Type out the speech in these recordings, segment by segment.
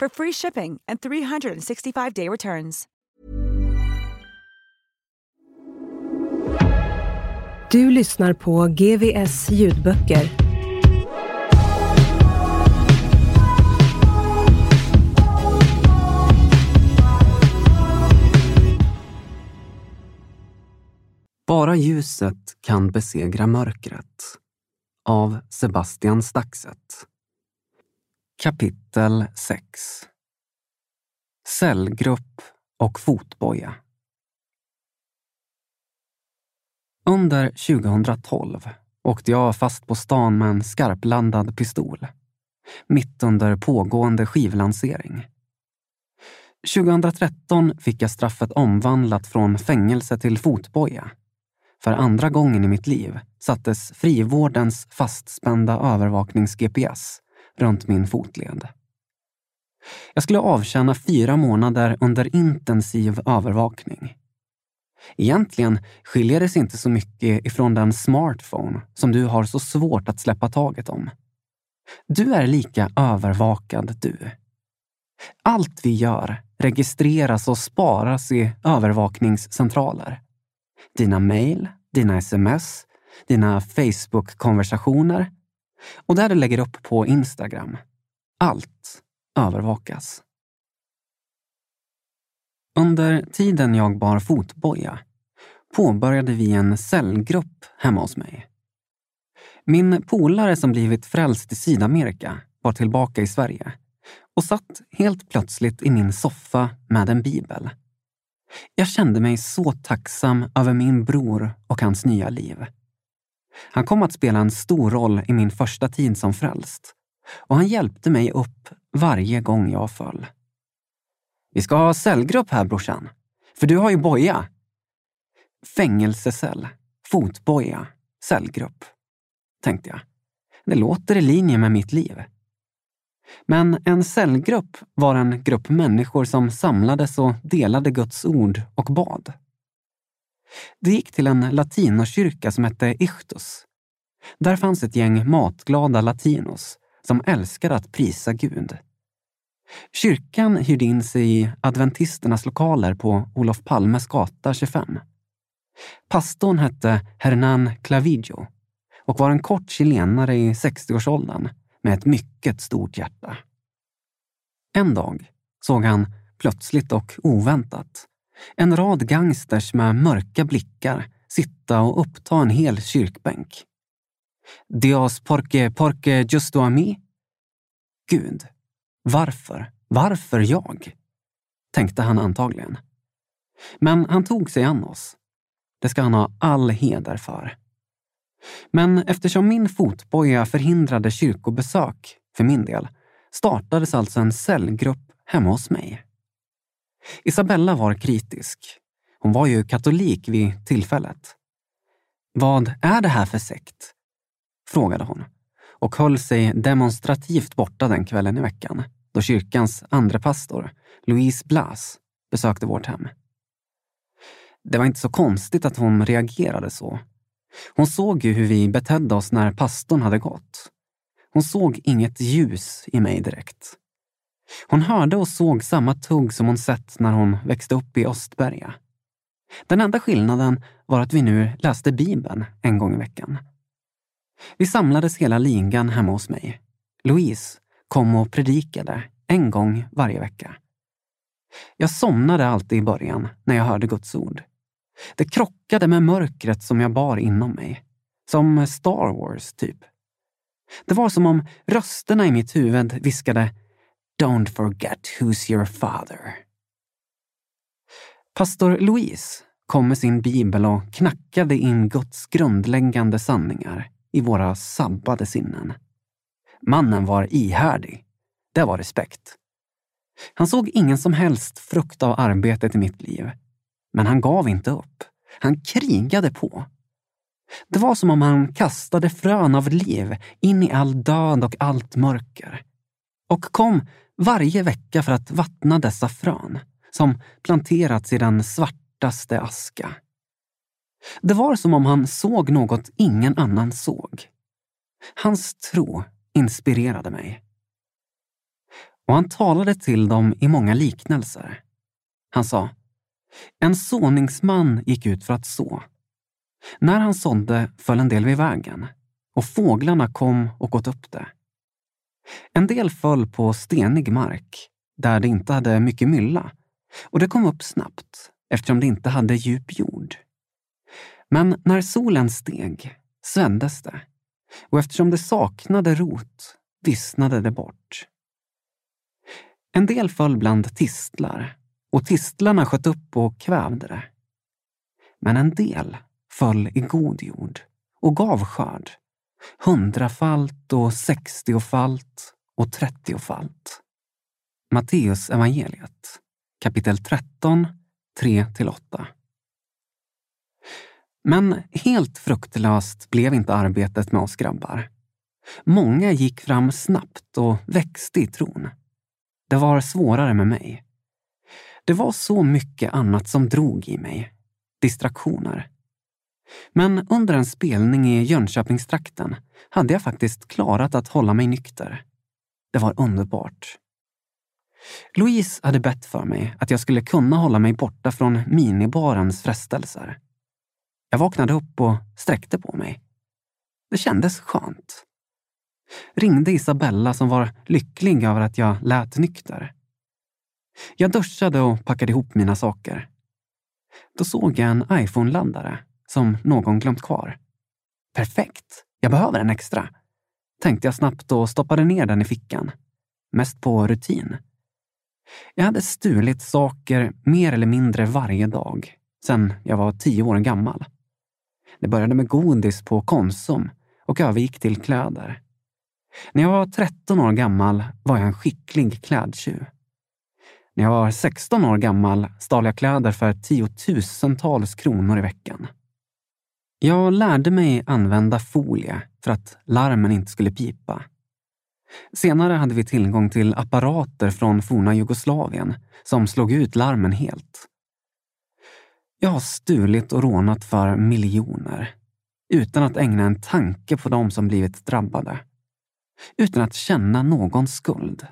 for free shipping and 365-day returns. Du lyssnar på GVS ljudböcker. Bara ljuset kan besegra mörkret. Av Sebastian Staxet. Kapitel 6 Cellgrupp och fotboja. Under 2012 åkte jag fast på stan med en skarplandad pistol. Mitt under pågående skivlansering. 2013 fick jag straffet omvandlat från fängelse till fotboja. För andra gången i mitt liv sattes frivårdens fastspända övervaknings-GPS runt min fotled. Jag skulle avtjäna fyra månader under intensiv övervakning. Egentligen skiljer det sig inte så mycket ifrån den smartphone som du har så svårt att släppa taget om. Du är lika övervakad du. Allt vi gör registreras och sparas i övervakningscentraler. Dina mejl, dina sms, dina Facebook-konversationer och där du lägger upp på Instagram. Allt övervakas. Under tiden jag bar fotboja påbörjade vi en cellgrupp hemma hos mig. Min polare som blivit frälst i Sydamerika var tillbaka i Sverige och satt helt plötsligt i min soffa med en bibel. Jag kände mig så tacksam över min bror och hans nya liv. Han kom att spela en stor roll i min första tid som frälst och han hjälpte mig upp varje gång jag föll. Vi ska ha cellgrupp här brorsan, för du har ju boja. Fängelsecell, fotboja, cellgrupp, tänkte jag. Det låter i linje med mitt liv. Men en cellgrupp var en grupp människor som samlades och delade Guds ord och bad. Det gick till en latinokyrka som hette Ichtus. Där fanns ett gäng matglada latinos som älskade att prisa Gud. Kyrkan hyrde in sig i adventisternas lokaler på Olof Palmes gata 25. Pastorn hette Hernán Clavijo och var en kort chilenare i 60-årsåldern med ett mycket stort hjärta. En dag såg han, plötsligt och oväntat, en rad gangsters med mörka blickar sitta och uppta en hel kyrkbänk. Dios porque porque justo a mí? Gud, varför, varför jag? Tänkte han antagligen. Men han tog sig an oss. Det ska han ha all heder för. Men eftersom min fotboja förhindrade kyrkobesök för min del startades alltså en cellgrupp hemma hos mig. Isabella var kritisk. Hon var ju katolik vid tillfället. Vad är det här för sekt? frågade hon och höll sig demonstrativt borta den kvällen i veckan då kyrkans andre pastor, Louise Blas, besökte vårt hem. Det var inte så konstigt att hon reagerade så. Hon såg ju hur vi betedde oss när pastorn hade gått. Hon såg inget ljus i mig direkt. Hon hörde och såg samma tugg som hon sett när hon växte upp i Östberga. Den enda skillnaden var att vi nu läste Bibeln en gång i veckan. Vi samlades hela ligan hemma hos mig. Louise kom och predikade en gång varje vecka. Jag somnade alltid i början när jag hörde Guds ord. Det krockade med mörkret som jag bar inom mig. Som Star Wars, typ. Det var som om rösterna i mitt huvud viskade Don't forget who's your father. Pastor Louise kom med sin bibel och knackade in Guds grundläggande sanningar i våra sabbade sinnen. Mannen var ihärdig. Det var respekt. Han såg ingen som helst frukt av arbetet i mitt liv. Men han gav inte upp. Han krigade på. Det var som om han kastade frön av liv in i all död och allt mörker. Och kom varje vecka för att vattna dessa frön som planterats i den svartaste aska. Det var som om han såg något ingen annan såg. Hans tro inspirerade mig. Och han talade till dem i många liknelser. Han sa, en såningsman gick ut för att så. När han sådde föll en del vid vägen och fåglarna kom och åt upp det. En del föll på stenig mark där det inte hade mycket mylla och det kom upp snabbt eftersom det inte hade djup jord. Men när solen steg svändes det och eftersom det saknade rot vissnade det bort. En del föll bland tistlar och tistlarna sköt upp och kvävde det. Men en del föll i god jord och gav skörd, hundrafalt och sextiofalt och trettiofalt. Matteus evangeliet, kapitel 13, 3-8. Men helt fruktlöst blev inte arbetet med oss grabbar. Många gick fram snabbt och växte i tron. Det var svårare med mig. Det var så mycket annat som drog i mig. Distraktioner. Men under en spelning i Jönköpingstrakten hade jag faktiskt klarat att hålla mig nykter. Det var underbart. Louise hade bett för mig att jag skulle kunna hålla mig borta från minibarens frestelser. Jag vaknade upp och sträckte på mig. Det kändes skönt. Ringde Isabella som var lycklig över att jag lät nykter. Jag duschade och packade ihop mina saker. Då såg jag en iPhone-laddare som någon glömt kvar. Perfekt! Jag behöver en extra, tänkte jag snabbt och stoppade ner den i fickan. Mest på rutin. Jag hade stulit saker mer eller mindre varje dag sedan jag var tio år gammal. Det började med godis på Konsum och övergick till kläder. När jag var 13 år gammal var jag en skicklig klädtjuv. När jag var 16 år gammal stal jag kläder för tiotusentals kronor i veckan. Jag lärde mig använda folie för att larmen inte skulle pipa. Senare hade vi tillgång till apparater från forna Jugoslavien som slog ut larmen helt. Jag har stulit och rånat för miljoner utan att ägna en tanke på de som blivit drabbade. Utan att känna någon skuld.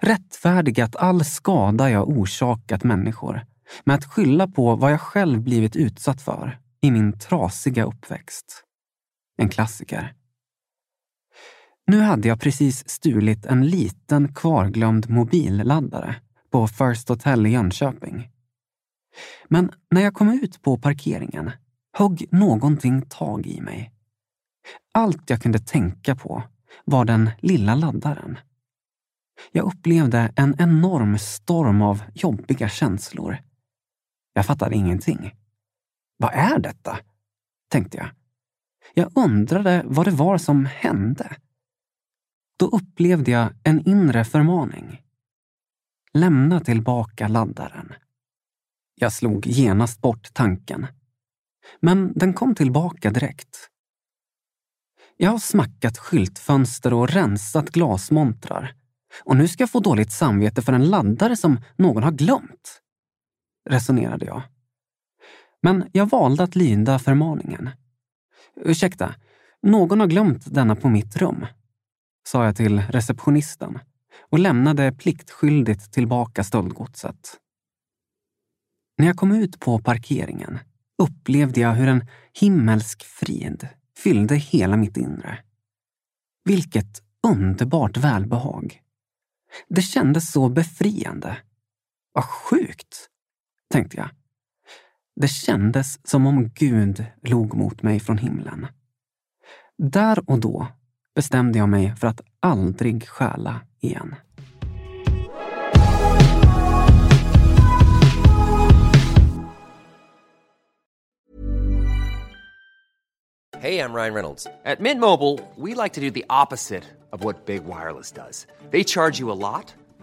Rättfärdigat all skada jag orsakat människor med att skylla på vad jag själv blivit utsatt för i min trasiga uppväxt. En klassiker. Nu hade jag precis stulit en liten kvarglömd mobilladdare på First Hotel i Jönköping. Men när jag kom ut på parkeringen högg någonting tag i mig. Allt jag kunde tänka på var den lilla laddaren. Jag upplevde en enorm storm av jobbiga känslor. Jag fattade ingenting. Vad är detta? tänkte jag. Jag undrade vad det var som hände. Då upplevde jag en inre förmaning. Lämna tillbaka laddaren. Jag slog genast bort tanken. Men den kom tillbaka direkt. Jag har smackat skyltfönster och rensat glasmontrar. Och nu ska jag få dåligt samvete för en laddare som någon har glömt. Resonerade jag. Men jag valde att lyda förmaningen. Ursäkta, någon har glömt denna på mitt rum, sa jag till receptionisten och lämnade pliktskyldigt tillbaka stöldgodset. När jag kom ut på parkeringen upplevde jag hur en himmelsk frid fyllde hela mitt inre. Vilket underbart välbehag. Det kändes så befriande. Vad sjukt, tänkte jag. Det kändes som om Gud log mot mig från himlen. Där och då bestämde jag mig för att aldrig stjäla igen. Hej, jag Ryan Reynolds. På Mint Mobile, we like to do the opposite of what Big Wireless does. They charge you a lot,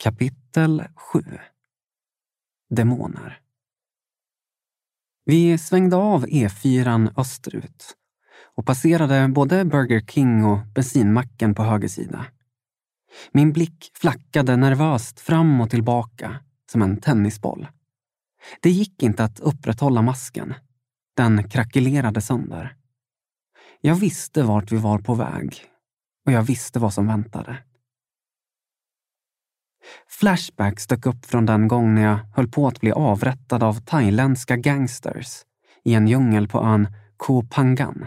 Kapitel 7 Demoner Vi svängde av E4 österut och passerade både Burger King och bensinmacken på höger sida. Min blick flackade nervöst fram och tillbaka som en tennisboll. Det gick inte att upprätthålla masken. Den krackelerade sönder. Jag visste vart vi var på väg och jag visste vad som väntade. Flashbacks dök upp från den gång när jag höll på att bli avrättad av thailändska gangsters i en djungel på ön Koh Phangan.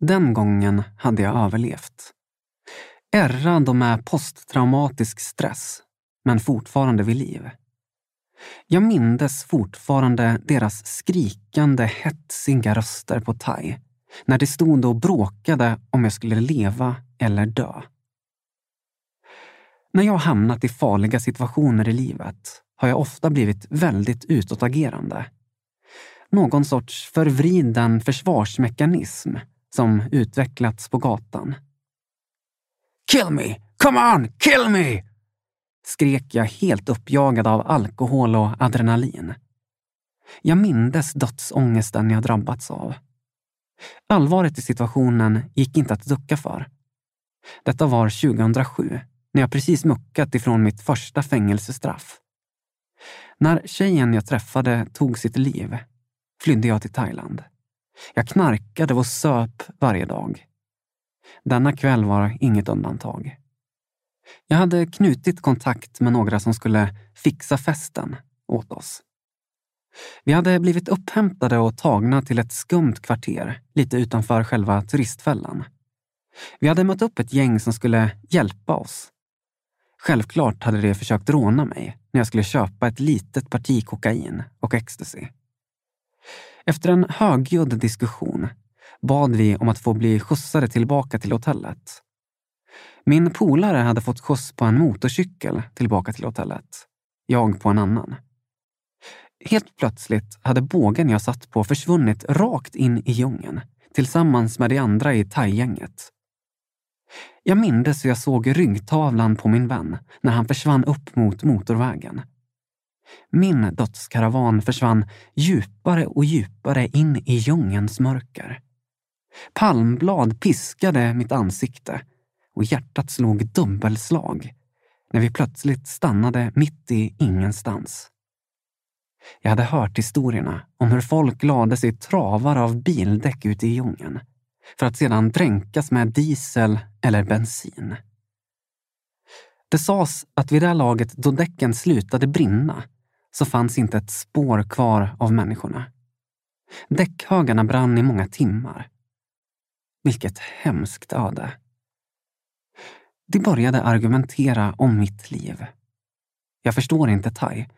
Den gången hade jag överlevt. Ärrad och med posttraumatisk stress, men fortfarande vid liv. Jag mindes fortfarande deras skrikande, hetsiga röster på thai när de stod och bråkade om jag skulle leva eller dö. När jag hamnat i farliga situationer i livet har jag ofta blivit väldigt utåtagerande. Någon sorts förvriden försvarsmekanism som utvecklats på gatan. Kill me! Come on! Kill me! skrek jag helt uppjagad av alkohol och adrenalin. Jag mindes dödsångesten jag drabbats av. Allvaret i situationen gick inte att ducka för. Detta var 2007 när jag precis muckat ifrån mitt första fängelsestraff. När tjejen jag träffade tog sitt liv flydde jag till Thailand. Jag knarkade och söp varje dag. Denna kväll var inget undantag. Jag hade knutit kontakt med några som skulle fixa festen åt oss. Vi hade blivit upphämtade och tagna till ett skumt kvarter lite utanför själva turistfällan. Vi hade mött upp ett gäng som skulle hjälpa oss. Självklart hade de försökt råna mig när jag skulle köpa ett litet parti kokain och ecstasy. Efter en högljudd diskussion bad vi om att få bli skjutsade tillbaka till hotellet. Min polare hade fått skjuts på en motorcykel tillbaka till hotellet. Jag på en annan. Helt plötsligt hade bågen jag satt på försvunnit rakt in i djungeln tillsammans med de andra i thai-gänget. Jag mindes hur jag såg ryggtavlan på min vän när han försvann upp mot motorvägen. Min dödskaravan försvann djupare och djupare in i djungelns mörker. Palmblad piskade mitt ansikte och hjärtat slog dubbelslag när vi plötsligt stannade mitt i ingenstans. Jag hade hört historierna om hur folk lade sig travar av bildäck ute i djungeln för att sedan dränkas med diesel eller bensin. Det sades att vid det här laget, då däcken slutade brinna, så fanns inte ett spår kvar av människorna. Däckhögarna brann i många timmar. Vilket hemskt öde. De började argumentera om mitt liv. Jag förstår inte thai,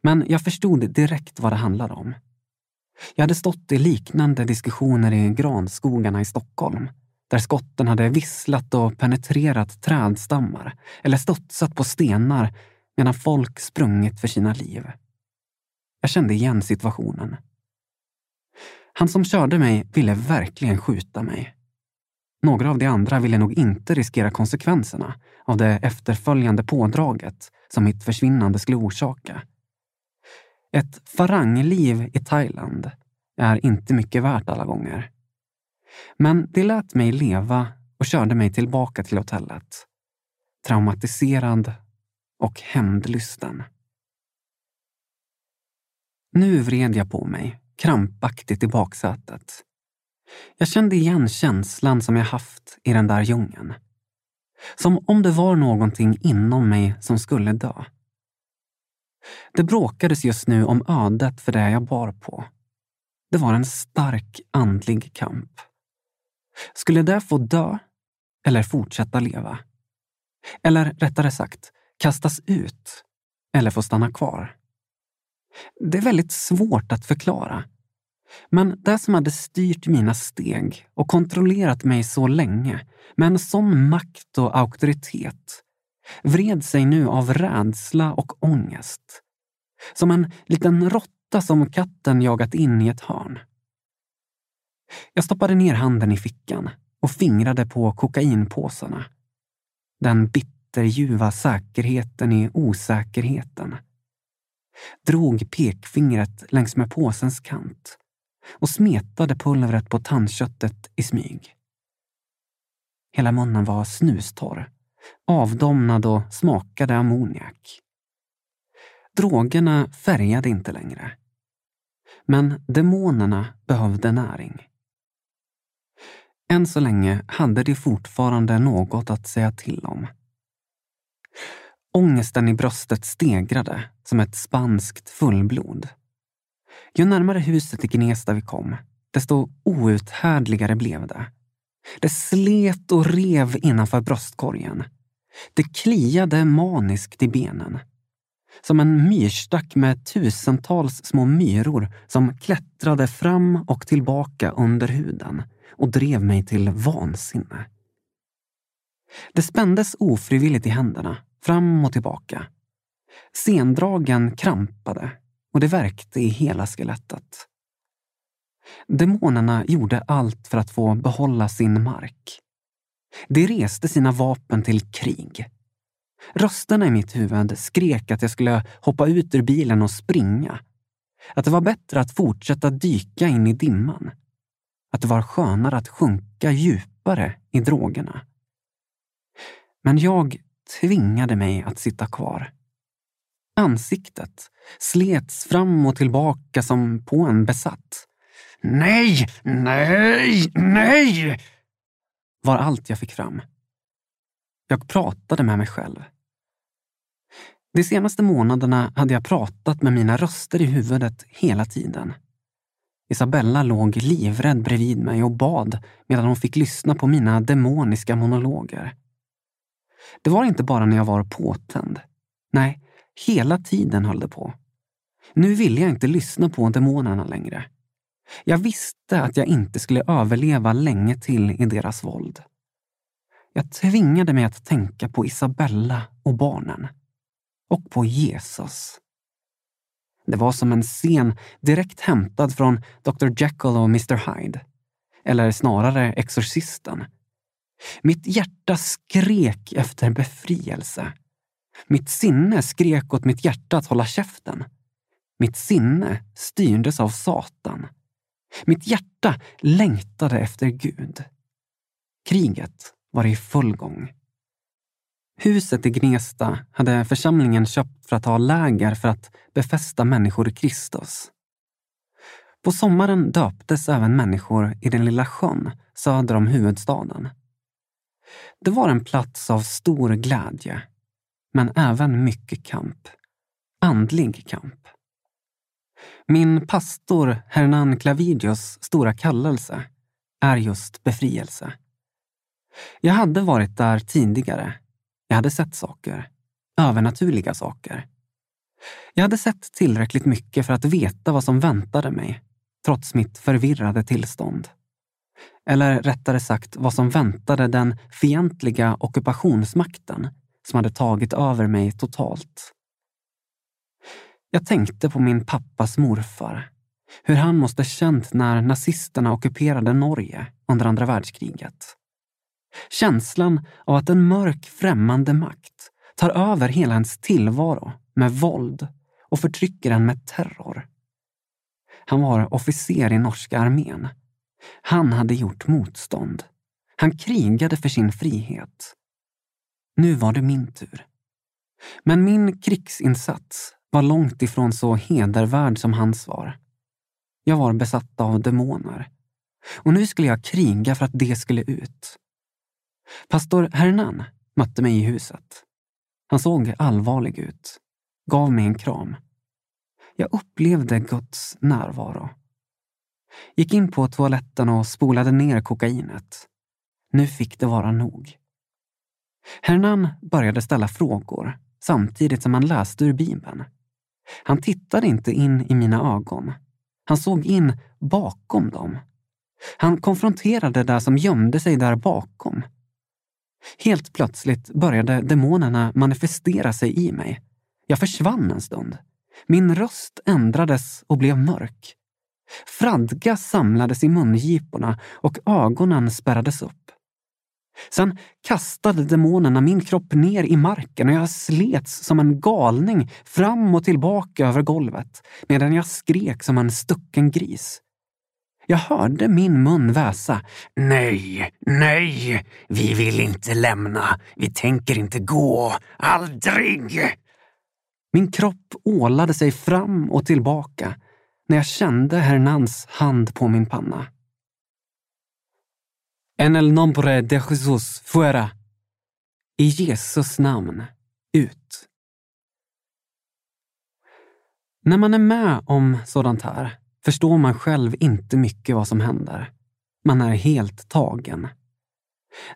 men jag förstod direkt vad det handlade om. Jag hade stått i liknande diskussioner i granskogarna i Stockholm, där skotten hade visslat och penetrerat trädstammar eller studsat på stenar medan folk sprungit för sina liv. Jag kände igen situationen. Han som körde mig ville verkligen skjuta mig. Några av de andra ville nog inte riskera konsekvenserna av det efterföljande pådraget som mitt försvinnande skulle orsaka. Ett farangliv i Thailand är inte mycket värt alla gånger. Men det lät mig leva och körde mig tillbaka till hotellet. Traumatiserad och hämndlysten. Nu vred jag på mig, krampaktigt i baksätet. Jag kände igen känslan som jag haft i den där djungeln. Som om det var någonting inom mig som skulle dö. Det bråkades just nu om ödet för det jag bar på. Det var en stark andlig kamp. Skulle det få dö eller fortsätta leva? Eller rättare sagt, kastas ut eller få stanna kvar? Det är väldigt svårt att förklara. Men det som hade styrt mina steg och kontrollerat mig så länge med en sån makt och auktoritet vred sig nu av rädsla och ångest. Som en liten råtta som katten jagat in i ett hörn. Jag stoppade ner handen i fickan och fingrade på kokainpåsarna. Den bitterljuva säkerheten i osäkerheten. Drog pekfingret längs med påsens kant och smetade pulvret på tandköttet i smyg. Hela munnen var snustorr, avdomnad och smakade ammoniak. Drogerna färgade inte längre. Men demonerna behövde näring. Än så länge hade de fortfarande något att säga till om. Ångesten i bröstet stegrade som ett spanskt fullblod. Ju närmare huset i Gnesta vi kom, desto outhärdligare blev det. Det slet och rev innanför bröstkorgen. Det kliade maniskt i benen. Som en myrstack med tusentals små myror som klättrade fram och tillbaka under huden och drev mig till vansinne. Det spändes ofrivilligt i händerna, fram och tillbaka. Sendragen krampade och det värkte i hela skelettet. Demonerna gjorde allt för att få behålla sin mark. De reste sina vapen till krig. Rösterna i mitt huvud skrek att jag skulle hoppa ut ur bilen och springa. Att det var bättre att fortsätta dyka in i dimman. Att det var skönare att sjunka djupare i drogerna. Men jag tvingade mig att sitta kvar. Ansiktet slets fram och tillbaka som på en besatt. Nej, nej, nej! var allt jag fick fram. Jag pratade med mig själv. De senaste månaderna hade jag pratat med mina röster i huvudet hela tiden. Isabella låg livrädd bredvid mig och bad medan hon fick lyssna på mina demoniska monologer. Det var inte bara när jag var påtänd. Nej, hela tiden höll det på. Nu ville jag inte lyssna på demonerna längre. Jag visste att jag inte skulle överleva länge till i deras våld. Jag tvingade mig att tänka på Isabella och barnen. Och på Jesus. Det var som en scen direkt hämtad från Dr Jekyll och Mr Hyde. Eller snarare Exorcisten. Mitt hjärta skrek efter befrielse. Mitt sinne skrek åt mitt hjärta att hålla käften. Mitt sinne styrdes av Satan. Mitt hjärta längtade efter Gud. Kriget var i full gång. Huset i Gnesta hade församlingen köpt för att ha läger för att befästa människor i Kristus. På sommaren döptes även människor i den lilla sjön söder om huvudstaden. Det var en plats av stor glädje, men även mycket kamp. Andlig kamp. Min pastor Hernan Clavidios stora kallelse är just befrielse. Jag hade varit där tidigare. Jag hade sett saker. Övernaturliga saker. Jag hade sett tillräckligt mycket för att veta vad som väntade mig, trots mitt förvirrade tillstånd. Eller rättare sagt vad som väntade den fientliga ockupationsmakten som hade tagit över mig totalt. Jag tänkte på min pappas morfar. Hur han måste känt när nazisterna ockuperade Norge under andra världskriget. Känslan av att en mörk främmande makt tar över hela ens tillvaro med våld och förtrycker en med terror. Han var officer i norska armén. Han hade gjort motstånd. Han krigade för sin frihet. Nu var det min tur. Men min krigsinsats var långt ifrån så hedervärd som hans var. Jag var besatt av demoner. Och nu skulle jag kriga för att det skulle ut. Pastor Hernan mötte mig i huset. Han såg allvarlig ut, gav mig en kram. Jag upplevde Guds närvaro. Gick in på toaletten och spolade ner kokainet. Nu fick det vara nog. Hernan började ställa frågor samtidigt som han läste ur Bibeln. Han tittade inte in i mina ögon. Han såg in bakom dem. Han konfronterade det som gömde sig där bakom. Helt plötsligt började demonerna manifestera sig i mig. Jag försvann en stund. Min röst ändrades och blev mörk. Fradga samlades i mungiporna och ögonen spärrades upp. Sen kastade demonerna min kropp ner i marken och jag slets som en galning fram och tillbaka över golvet medan jag skrek som en stucken gris. Jag hörde min mun väsa. Nej, nej, vi vill inte lämna. Vi tänker inte gå. Aldrig! Min kropp ålade sig fram och tillbaka när jag kände Hernans hand på min panna. En el nombre de Jesus fuera. I Jesus namn, ut. När man är med om sådant här förstår man själv inte mycket vad som händer. Man är helt tagen.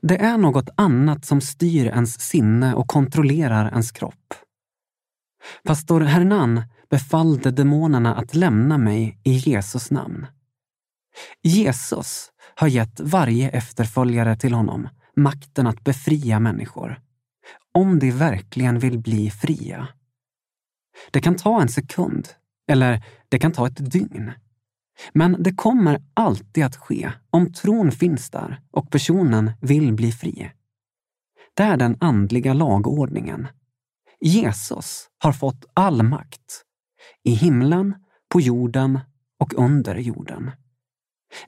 Det är något annat som styr ens sinne och kontrollerar ens kropp. Pastor Hernan befallde demonerna att lämna mig i Jesus namn. Jesus har gett varje efterföljare till honom makten att befria människor. Om de verkligen vill bli fria. Det kan ta en sekund, eller det kan ta ett dygn. Men det kommer alltid att ske om tron finns där och personen vill bli fri. Det är den andliga lagordningen. Jesus har fått all makt. I himlen, på jorden och under jorden.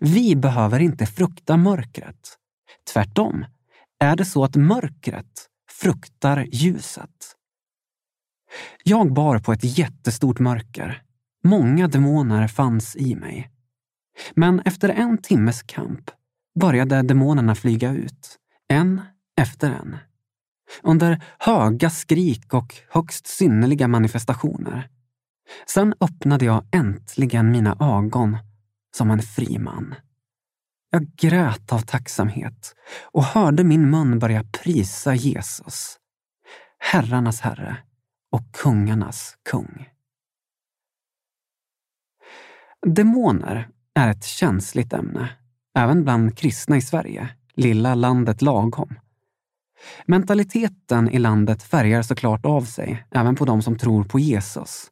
Vi behöver inte frukta mörkret. Tvärtom är det så att mörkret fruktar ljuset. Jag bar på ett jättestort mörker. Många demoner fanns i mig. Men efter en timmes kamp började demonerna flyga ut, en efter en. Under höga skrik och högst synnerliga manifestationer. Sen öppnade jag äntligen mina ögon som en fri man. Jag grät av tacksamhet och hörde min mun börja prisa Jesus, herrarnas herre och kungarnas kung. Demoner är ett känsligt ämne, även bland kristna i Sverige, lilla landet lagom. Mentaliteten i landet färgar såklart av sig, även på de som tror på Jesus.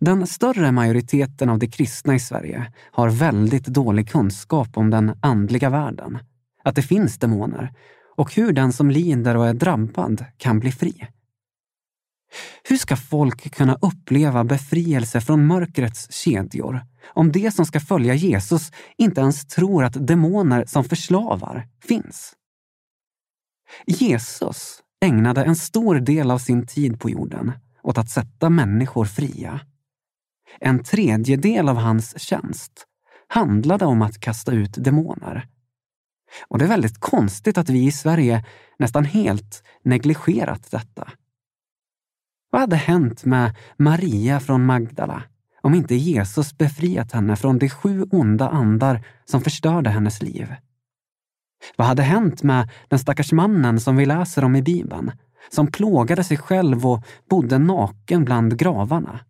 Den större majoriteten av de kristna i Sverige har väldigt dålig kunskap om den andliga världen, att det finns demoner och hur den som lider och är drabbad kan bli fri. Hur ska folk kunna uppleva befrielse från mörkrets kedjor om de som ska följa Jesus inte ens tror att demoner som förslavar finns? Jesus ägnade en stor del av sin tid på jorden åt att sätta människor fria. En tredjedel av hans tjänst handlade om att kasta ut demoner. Och det är väldigt konstigt att vi i Sverige nästan helt negligerat detta. Vad hade hänt med Maria från Magdala om inte Jesus befriat henne från de sju onda andar som förstörde hennes liv? Vad hade hänt med den stackars mannen som vi läser om i Bibeln, som plågade sig själv och bodde naken bland gravarna?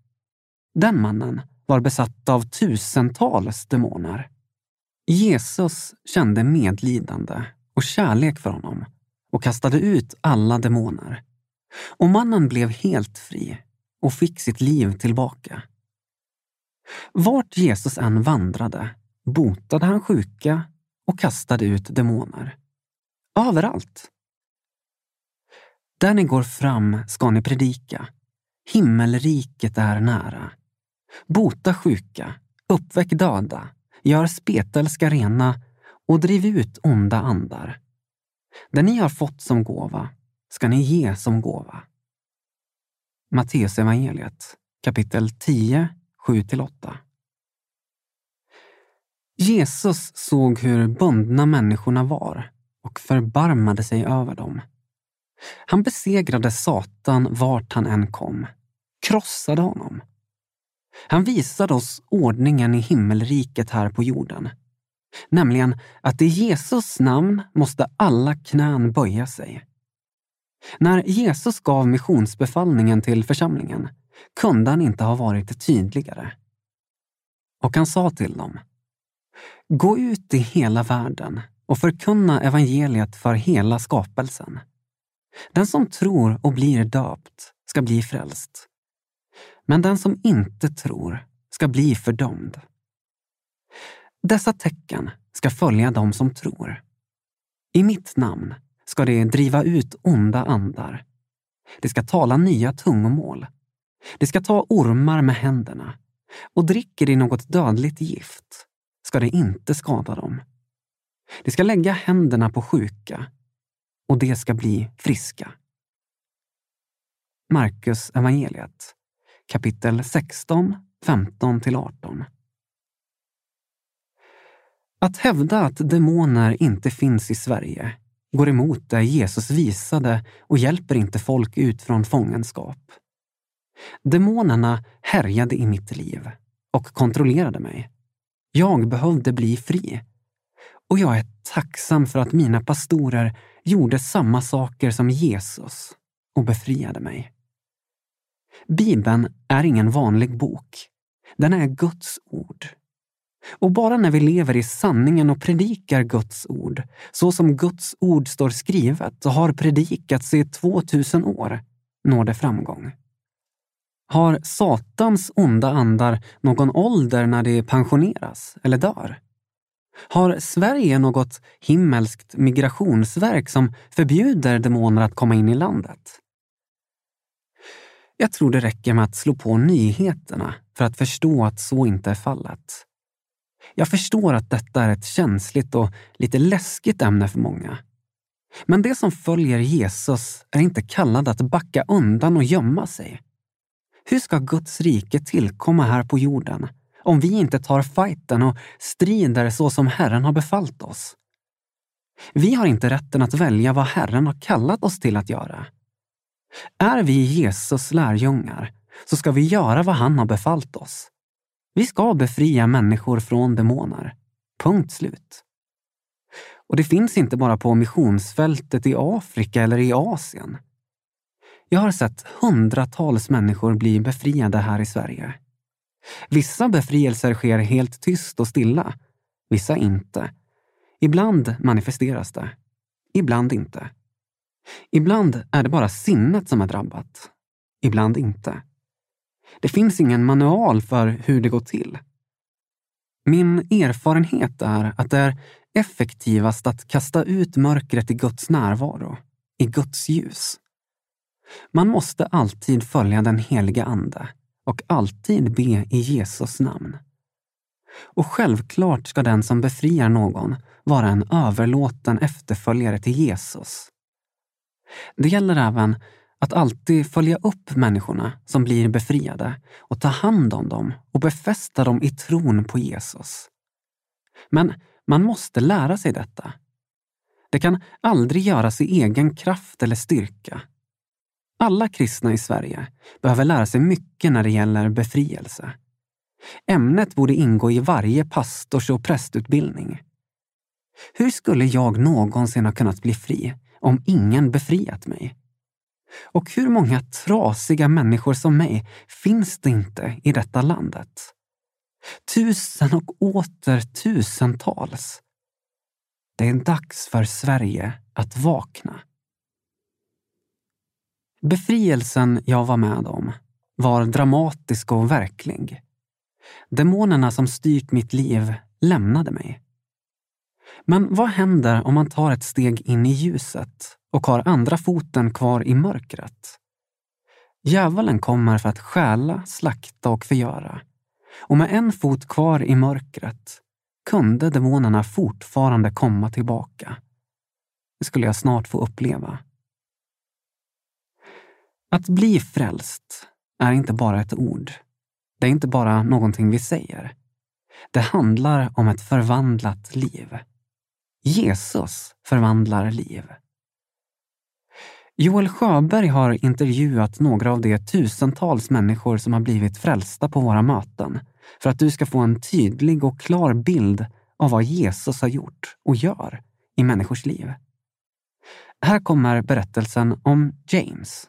Den mannen var besatt av tusentals demoner. Jesus kände medlidande och kärlek för honom och kastade ut alla demoner. Och mannen blev helt fri och fick sitt liv tillbaka. Vart Jesus än vandrade botade han sjuka och kastade ut demoner. Överallt. Där ni går fram ska ni predika. Himmelriket är nära. Bota sjuka, uppväck döda, gör spetälska rena och driv ut onda andar. Det ni har fått som gåva ska ni ge som gåva. Matteusevangeliet, kapitel 10, 7-8. Jesus såg hur bundna människorna var och förbarmade sig över dem. Han besegrade Satan vart han än kom, krossade honom. Han visade oss ordningen i himmelriket här på jorden. Nämligen att i Jesus namn måste alla knän böja sig. När Jesus gav missionsbefallningen till församlingen kunde han inte ha varit tydligare. Och han sa till dem, Gå ut i hela världen och förkunna evangeliet för hela skapelsen. Den som tror och blir döpt ska bli frälst. Men den som inte tror ska bli fördömd. Dessa tecken ska följa dem som tror. I mitt namn ska de driva ut onda andar. De ska tala nya tungomål. De ska ta ormar med händerna och dricker de något dödligt gift ska det inte skada dem. De ska lägga händerna på sjuka och de ska bli friska. Markus evangeliet kapitel 16, 15-18. Att hävda att demoner inte finns i Sverige går emot det Jesus visade och hjälper inte folk ut från fångenskap. Demonerna härjade i mitt liv och kontrollerade mig. Jag behövde bli fri. Och jag är tacksam för att mina pastorer gjorde samma saker som Jesus och befriade mig. Bibeln är ingen vanlig bok. Den är Guds ord. Och bara när vi lever i sanningen och predikar Guds ord, så som Guds ord står skrivet och har predikats i 2000 år, når det framgång. Har Satans onda andar någon ålder när de pensioneras eller dör? Har Sverige något himmelskt migrationsverk som förbjuder demoner att komma in i landet? Jag tror det räcker med att slå på nyheterna för att förstå att så inte är fallet. Jag förstår att detta är ett känsligt och lite läskigt ämne för många. Men det som följer Jesus är inte kallade att backa undan och gömma sig. Hur ska Guds rike tillkomma här på jorden om vi inte tar fighten och strider så som Herren har befallt oss? Vi har inte rätten att välja vad Herren har kallat oss till att göra. Är vi Jesus lärjungar så ska vi göra vad han har befallt oss. Vi ska befria människor från demoner. Punkt slut. Och det finns inte bara på missionsfältet i Afrika eller i Asien. Jag har sett hundratals människor bli befriade här i Sverige. Vissa befrielser sker helt tyst och stilla, vissa inte. Ibland manifesteras det, ibland inte. Ibland är det bara sinnet som är drabbat, ibland inte. Det finns ingen manual för hur det går till. Min erfarenhet är att det är effektivast att kasta ut mörkret i Guds närvaro, i Guds ljus. Man måste alltid följa den heliga Ande och alltid be i Jesus namn. Och självklart ska den som befriar någon vara en överlåten efterföljare till Jesus. Det gäller även att alltid följa upp människorna som blir befriade och ta hand om dem och befästa dem i tron på Jesus. Men man måste lära sig detta. Det kan aldrig göras i egen kraft eller styrka. Alla kristna i Sverige behöver lära sig mycket när det gäller befrielse. Ämnet borde ingå i varje pastors och prästutbildning. Hur skulle jag någonsin ha kunnat bli fri om ingen befriat mig? Och hur många trasiga människor som mig finns det inte i detta landet? Tusen och åter tusentals. Det är dags för Sverige att vakna. Befrielsen jag var med om var dramatisk och verklig. Demonerna som styrt mitt liv lämnade mig. Men vad händer om man tar ett steg in i ljuset och har andra foten kvar i mörkret? Djävulen kommer för att stjäla, slakta och förgöra. Och med en fot kvar i mörkret kunde demonerna fortfarande komma tillbaka. Det skulle jag snart få uppleva. Att bli frälst är inte bara ett ord. Det är inte bara någonting vi säger. Det handlar om ett förvandlat liv. Jesus förvandlar liv. Joel Sjöberg har intervjuat några av de tusentals människor som har blivit frälsta på våra möten för att du ska få en tydlig och klar bild av vad Jesus har gjort och gör i människors liv. Här kommer berättelsen om James.